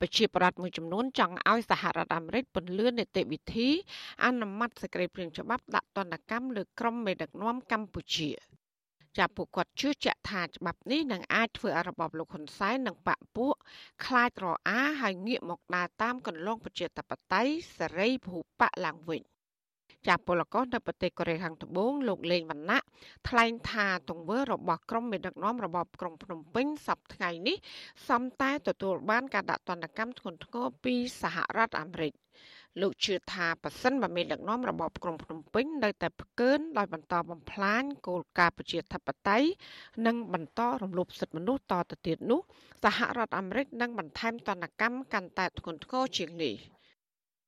ប្រជាប្រដ្ឋមួយចំនួនចង់ឲ្យសហរដ្ឋអាមេរិកពន្យានីតិវិធីអនុម័តសេចក្តីព្រាងច្បាប់ដាក់ទណ្ឌកម្មលើក្រុមមេដឹកនាំកម្ពុជាចាប់ពួកគាត់ជឿជាក់ថាច្បាប់នេះនឹងអាចធ្វើឲ្យរបបលោកហ៊ុនសែននិងបកពួកខ្លាចរអាហើយងាកមកដើរតាមកន្លងប្រជាធិបតេយ្យសេរីពហុបកឡើងវិញ។ ចាប់ពលករនៅប្រទេសកូរ៉េខាងត្បូងលោកលេងវណ្ណៈថ្លែងថាទង្វើរបស់ក្រុមមេដឹកនាំរបបក្រុងភ្នំពេញសប្តាហ៍ថ្ងៃនេះសំតែទទួលបានការដាក់ទណ្ឌកម្មធ្ងន់ធ្ងរពីសហរដ្ឋអាមេរិកលោកជឿថាប៉ះសិនបើមានដឹកនាំរបបក្រុងភ្នំពេញនៅតែផ្កើនដោយបន្តបំផ្លាញគោលការណ៍ប្រជាធិបតេយ្យនិងបន្តរំលោភសិទ្ធិមនុស្សតទៅទៀតនោះសហរដ្ឋអាមេរិកនឹងបន្ថែមទណ្ឌកម្មកាន់តែធ្ងន់ធ្ងរជាងនេះ។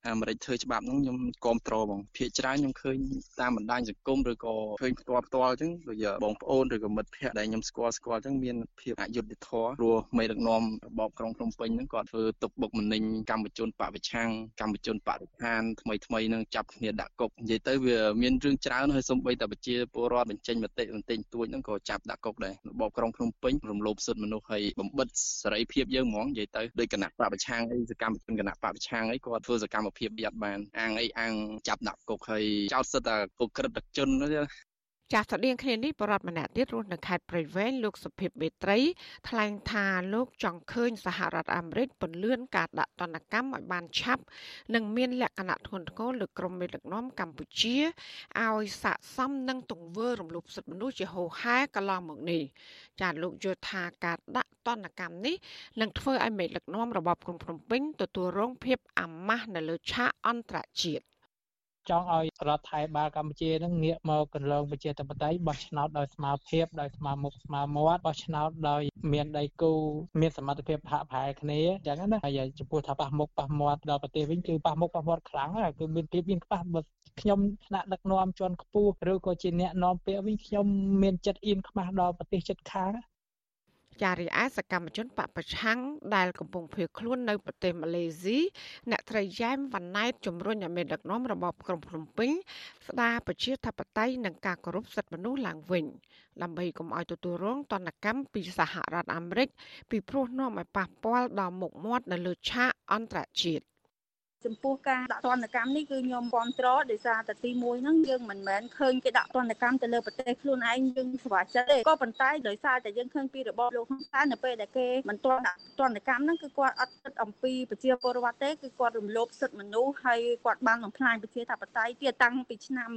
អាមេរិកធ្វើច្បាប់ហ្នឹងខ្ញុំគ្រប់គ្រងបងភាគច្រើនខ្ញុំឃើញតាមបណ្ដាញសង្គមឬក៏ឃើញផ្ទាល់ផ្ទាល់អញ្ចឹងដូចបងប្អូនឬក៏មិត្តភ័ក្តិដែលខ្ញុំស្គាល់ស្គាល់អញ្ចឹងមានភាពអយុត្តិធម៌ព្រោះមេដឹកនាំរបបក្រុងភ្នំពេញហ្នឹងគាត់ធ្វើទុកបុកម្នេញកម្មជនបពវិឆាំងកម្មជនបរិស្ថានថ្មីថ្មីហ្នឹងចាប់គ្នាដាក់គុកនិយាយទៅវាមានរឿងច្រើនហើយសូម្បីតែប្រជាពលរដ្ឋបញ្ចេញមតិបន្តិចបន្តួចហ្នឹងក៏ចាប់ដាក់គុកដែររបបក្រុងភ្នំពេញរំលោភសិទ្ធិមនុស្សហើយបំបិតសេរីភាពយើងហ្មងនិយាយទៅដោយគណៈបពវិឆាំងអីសកម្មជនគណៈបពវិឆាំងអីគាត់ធ្វើសកម្មភាពយត់បានអាងអីអាងចាប់ដាក់គុកហើយចោតសិតតែគុកក្រិតជននោះ ចាស់ស្តៀងគ្នានេះបរដ្ឋម្នាក់ទៀតរស់នៅខេត្តព្រៃវែងលោកសុភិបបេត្រីថ្លែងថាលោកចង់ឃើញសហរដ្ឋអាមេរិកពន្លឿនការដាក់ទណ្ឌកម្មឲ្យបានឆាប់ និងមានលក្ខណៈធ្ងន់ធ្ងរលើក្រុមមេដឹកនាំកម្ពុជាឲ្យស័ក្តិសមនឹងទង្វើរំលោភសិទ្ធិមនុស្សជាហូរហែកន្លងមកនេះចាលោកយល់ថាការដាក់ទណ្ឌកម្មនេះនឹងធ្វើឲ្យមេដឹកនាំរបបក្រុងភ្នំពេញទទួលរងភាពអាម៉ាស់នៅលើឆាកអន្តរជាតិ ចង់ឲ្យរដ្ឋថៃបាលកម្ពុជានឹងងាកមកកន្លងប្រជាធិបតេយ្យបោះឆ្នោតដោយស្មារភាពដោយស្មារមុខស្មារមាត់បោះឆ្នោតដោយមានដៃគូមានសមត្ថភាពហាក់ប្រហែលគ្នាអញ្ចឹងណាហើយចំពោះថាប៉ះមុខប៉ះមាត់ដល់ប្រទេសវិញគឺប៉ះមុខប៉ះមាត់ខ្លាំងហើយគឺមានភាពមានខ្វះបើខ្ញុំថ្នាក់ដឹកនាំជាន់ខ្ពស់ឬក៏ជាអ្នកនាំពាក្យវិញខ្ញុំមានចិត្តអៀនខ្មាស់ដល់ប្រទេសជិតខាង ចារីឯសកម្មជនបពប្រឆាំងដែលកំពុងភៀសខ្លួននៅប្រទេសម៉ាឡេស៊ីអ្នកត្រីយ៉ែមវ៉ាណែតជំរុញឲ្យមានដឹកនាំរបបក្រុងភ្នំពេញស្ដារប្រជាធិបតេយ្យនិងការគោរពសិទ្ធិមនុស្សឡើងវិញដើម្បីកុំឲ្យទទួលរងទណ្ឌកម្មពីសហរដ្ឋអាមេរិកពីព្រោះនាំឲ្យប៉ះពាល់ដល់មុខមាត់នៅលើឆាកអន្តរជាតិ ចំពោះការដាក់ទណ្ឌកម្មនេះគឺខ្ញុំគ្រប់គ្រងដោយសារតែទី1ហ្នឹងយើងមិនមែនឃើញគេដាក់ទណ្ឌកម្មទៅលើប្រទេសខ្លួនឯងយើងស្វាចិត្តទេក៏ប៉ុន្តែដោយសារតែយើងឃើញពីរបបលោកហ៊ុនសែននៅពេលដែលគេមិនទាន់ដាក់ទណ្ឌកម្មហ្នឹងគឺគាត់អត់គិតអំពីប្រជាពលរដ្ឋទេគឺគាត់រំលោភសិទ្ធិមនុស្សហើយគាត់បានបំផ្លាញប្រជាធិបតេយ្យទៀតតាំងពីឆ្នាំ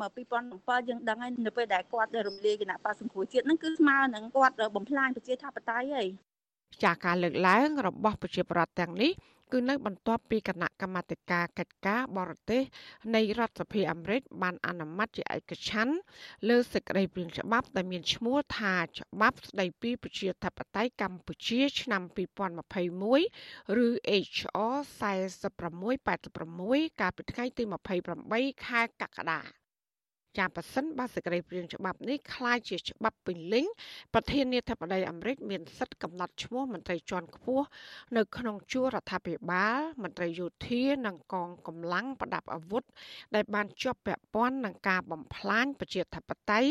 2007យើងដឹងហើយនៅពេលដែលគាត់រំលាយគណៈបក្សសង្គ្រោះជាតិហ្នឹងគឺស្មើនឹងគាត់បំផ្លាញប្រជាធិបតេយ្យហើយចាការលើកឡើងរបស់ប្រជាប្រដ្ឋទាំងនេះ គឺនៅបន្ទាប់ពីគណៈកម្មាធិការកិច្ចការបរទេសនៃរដ្ឋសភាអាមេរិកបានអនុម័តជាឯកច្ឆ័ន្ទលើសេចក្តីព្រាងច្បាប់ដែលមានឈ្មោះថាច្បាប់ស្តីពីប្រជាធិបតេយ្យកម្ពុជាឆ្នាំ2021ឬ HR 4686កាលពីថ្ងៃទី28ខែកក្កដា ចាំប៉ះសិនបើសេចក្តីព្រាងច្បាប់នេះคล้ายជាច្បាប់ពេញលេញប្រធានាធិបតីអាមេរិកមានសិទ្ធិកំណត់ឈ្មោះមន្ត្រីជាន់ខ្ពស់នៅក្នុងជួររដ្ឋាភិបាលមន្ត្រីយោធានិងកងកម្លាំងប្រដាប់អាវុធដែលបានជាប់ពាក់ព័ន្ធនឹងការបំផ្លាញប្រជាធិបតេយ្យ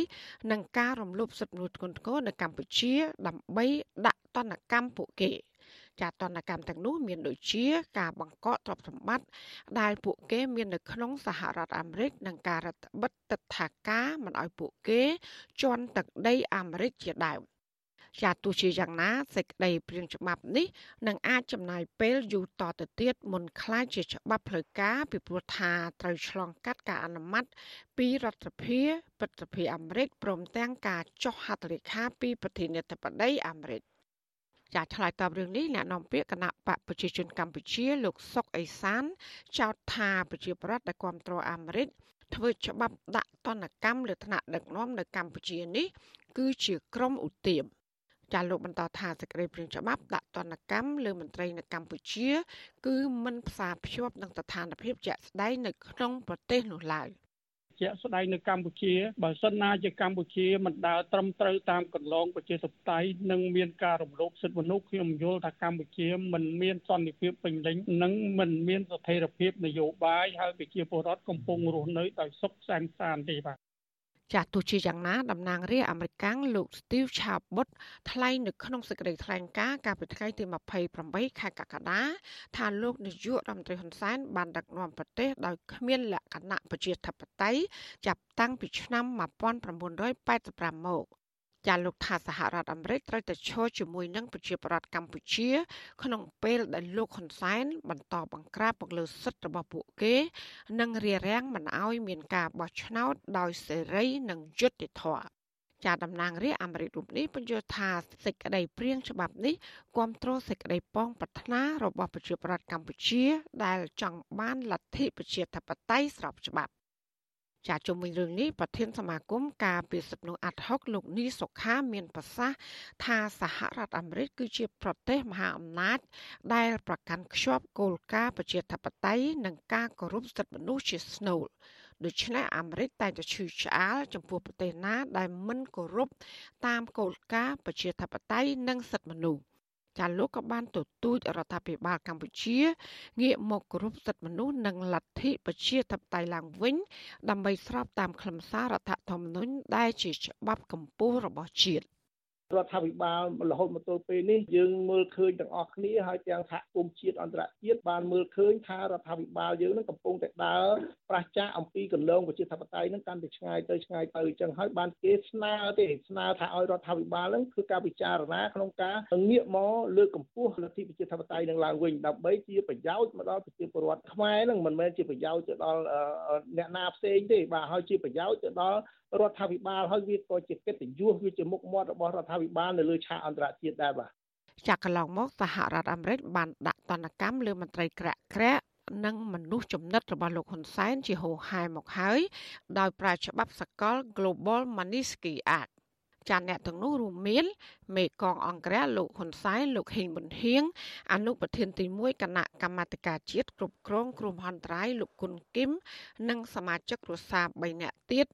និងការរំលោភសិទ្ធិមនុស្សធ្ងន់ធ្ងរនៅកម្ពុជាដើម្បីដាក់ទណ្ឌកម្មពួកគេ។ ចាតនកម្មទាំងនោះមានដូចជា ការបង្កកទ្រព្យសម្បត្តិដែលពួកគេមាននៅក្នុងសហរដ្ឋអាមេរិកនិងការរដ្ឋបិទទឹកថាការមិនឲ្យពួកគេជន់ទឹកដីអាមេរិកជាដើមចាទោះជាយ៉ាងណាសេចក្តីព្រាងច្បាប់នេះនឹងអាចចំណាយពេលយូរតទៅទៀតមុនខ្លាចជាច្បាប់ផ្លូវការពីព្រោះថាត្រូវឆ្លងកាត់ការអនុម័តពីរដ្ឋាភិបាលព្រឹទ្ធសភាអាមេរិកព្រមទាំងការចុះហត្ថលេខាពីប្រធានាធិបតីអាមេរិក ចាឆ្លើយតបរឿងនេះអ្នកនាំពាក្យគណៈបកប្រជាជនកម្ពុជា លោកសុកអេសាន ចោទថាប្រជាប្រដ្ឋដែលគ្រប់គ្រងអាមេរិកធ្វើច្បាប់ដាក់ទណ្ឌកម្មលើថ្នាក់ដឹកនាំនៅកម្ពុជានេះ គឺជាក្រមឧទាមចាលោកបន្តថាសេចក្តីព្រាងច្បាប់ដាក់ទណ្ឌកម្មលើមន្ត្រីនៅកម្ពុជា គឺមិនផ្សារភ្ជាប់នឹងស្ថានភាពជាក់ស្ដែងនៅក្នុងប្រទេសនោះឡើយ។ ជាក់ស្ដែងនៅកម្ពុជាបើសិនណាជាកម្ពុជាមិនដើរត្រឹមត្រូវតាមកន្លងប្រជាធិបតេយ្យនិងមានការរំលោភសិទ្ធិមនុស្សខ្ញុំយល់ថាកម្ពុជាមិនមានសន្តិភាពពេញលេញនិងមិនមានស្ថិរភាពនយោបាយហើយប្រជាពលរដ្ឋកំពុងរស់នៅដោយសុខសាន្តសានទេបាទ ចាស់ទោះជាយ៉ាងណាតំណាងរាជអាមេរិកលោក Steve Chabot ថ្លែងនៅក្នុងសេចក្តីថ្លែងការណ៍កាលពីថ្ងៃទី28ខែកក្កដាថាលោកនាយករដ្ឋមន្ត្រីហ៊ុនសែនបានដឹកនាំប្រទេសដោយគ្មានលក្ខណៈប្រជាធិបតេយ្យចាប់តាំងពីឆ្នាំ1985មក ចាលោកថាសហរដ្ឋអាមេរិកត្រូវតែឈរជាមួយនឹងប្រជាប្រដ្ឋកម្ពុជា ក្នុងពេលដែលលោកហ៊ុនសែនបន្តបង្ក្រាបមកលើសិទ្ធិរបស់ពួកគេ និងរារាំងមិនឲ្យមានការបោះឆ្នោតដោយសេរីនិងយុត្តិធម៌ចាតំណាងរាជអាមេរិករូបនេះបញ្យល់ថាសេចក្តីព្រៀងច្បាប់នេះគ្រប់គ្រងសេចក្តីប៉ងប្រាថ្នារបស់ប្រជាប្រដ្ឋកម្ពុជា ដែលចង់បានលទ្ធិប្រជាធិបតេយ្យស្របច្បាប់ ចាជុំវិញរឿងនេះប្រធានសមាគមការពារសិទ្ធិមនុស្សអាត់ហុកលោកនីសុខាមានប្រសាសន៍ថាសហរដ្ឋអាមេរិកគឺជាប្រទេសមហាអំណាចដែលប្រកាន់ខ្ជាប់គោលការណ៍ប្រជាធិបតេយ្យនិងការគោរពសិទ្ធិមនុស្សជាស្នូលដូច្នេះអាមេរិកតែងតែឈឺឆ្អាលចំពោះប្រទេសណាដែលមិនគោរពតាមគោលការណ៍ប្រជាធិបតេយ្យនិងសិទ្ធិមនុស្ស ចាលោកក៏បានទទូចរដ្ឋាភិបាលកម្ពុជាងាកមកគោរពសិទ្ធិមនុស្សនិងលទ្ធិប្រជាធិបតេយ្យឡើងវិញ ដើម្បីស្របតាមខ្លឹមសាររដ្ឋធម្មនុញ្ញដែលជាច្បាប់កម្ពុជារបស់ជាតិ រដ្ឋាភិបាលរហូតមកទល់ពេលនេះយើងមើលឃើញទាំងអស់គ្នាហើយទាំងសហគមន៍ជាតិអន្តរជាតិបានមើលឃើញថារដ្ឋាភិបាលយើងនឹងកំពុងតែដើរប្រឆាំងអំពីកន្លងប្រជាធិបតេយ្យនឹងកាន់តែឆ្ងាយទៅឆ្ងាយទៅអញ្ចឹងហើយបានគេស្នើទេស្នើថាឲ្យរដ្ឋាភិបាលនឹងគឺការពិចារណាក្នុងការងាកមកលើកកម្ពស់លទ្ធិប្រជាធិបតេយ្យនឹងឡើងវិញដើម្បីជាប្រយោជន៍មកដល់ប្រជាពលរដ្ឋខ្មែរនឹងមិនមែនជាប្រយោជន៍ទៅដល់អ្នកណាផ្សេងទេបាទហើយជាប្រយោជន៍ទៅដល់រដ្ឋាភិបាលហើយវាក៏ជាកិត្តិយសវាជាមុខមាត់របស់រដ្ឋាភិបាលនៅលើឆាកអន្តរជាតិដែរបាទចាក់កន្លងមកសហរដ្ឋអាមេរិកបានដាក់ទណ្ឌកម្មលើមន្ត្រីក្រាក់ក្រាក់និងមនុស្សចំណិតរបស់លោកហ៊ុនសែនជាហូហែមកហើយដោយប្រើច្បាប់សកល Global Magnitsky Act ចាអ្នកទាំងនោះរួមមានមេកងអង្គរៈលោកហ៊ុនសែនលោកហេងប៊ុនហៀងអនុប្រធានទី1គណៈកម្មាធិការជាតិគ្រប់គ្រងគ្រោះមហន្តរាយលោកគុណគឹមនិងសមាជិកគ្រួសារ3នាក់ទៀត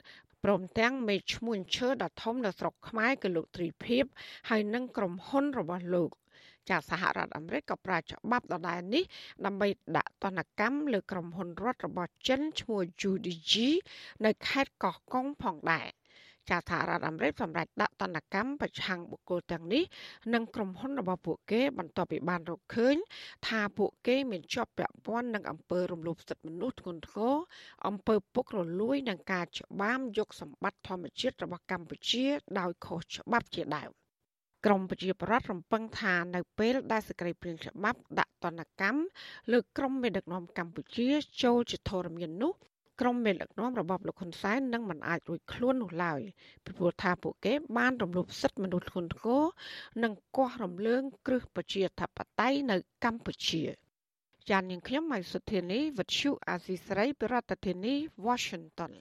ព្រមទាំងមេឈ្មោះឈើដ៏ធំនៅស្រុកខ្មែរគឺលោកទ្រីភិបហើយនិងក្រុមហ៊ុនរបស់លោកចាសហរដ្ឋអាមេរិកក៏ប្រើច្បាប់ដដែលនេះដើម្បីដាក់ទណ្ឌកម្មលើក្រុមហ៊ុនរដ្ឋរបស់ចិនឈ្មោះ UDG នៅខេត្តកោះកុងផងដែរ ចាសហរដ្ឋអាមេរិកសម្រេចដាក់ទណ្ឌកម្មប្រឆាំងបុគ្គលទាំងនេះនិងក្រុមហ៊ុនរបស់ពួកគេបន្ទាប់ពីបានរកឃើញ ថាពួកគេមានជាប់ពាក់ព័ន្ធនឹងអំពើរំលោភសិទ្ធិមនុស្សធ្ងន់ធ្ងរអំពើពុករលួយនិងការច្បាមយកសម្បត្តិធម្មជាតិរបស់កម្ពុជា ដោយខុសច្បាប់ជាដើមក្រមប្រជាប្រដ្ឋរំពឹងថានៅពេលដែលសក្តិព្រៀងច្បាប់ដាក់ទណ្ឌកម្មលើក្រមមេដឹកនាំកម្ពុជាចូលជាធរមាននោះ ក្រុមមេដឹកនាំរបបលោកហ៊ុនសែននឹងមិនអាចរួចខ្លួននោះឡើយពីព្រោះថាពួកគេបានរំលោភសិទ្ធិមនុស្សធ្ងន់ធ្ងរនិងកោះរំលើងគ្រឹះប្រជាធិបតេយ្យនៅកម្ពុជាចាននាងខ្ញុំម៉ៃសុធានីវិទ្យុអាស៊ីស្រីប្រធានាធិបតី Washington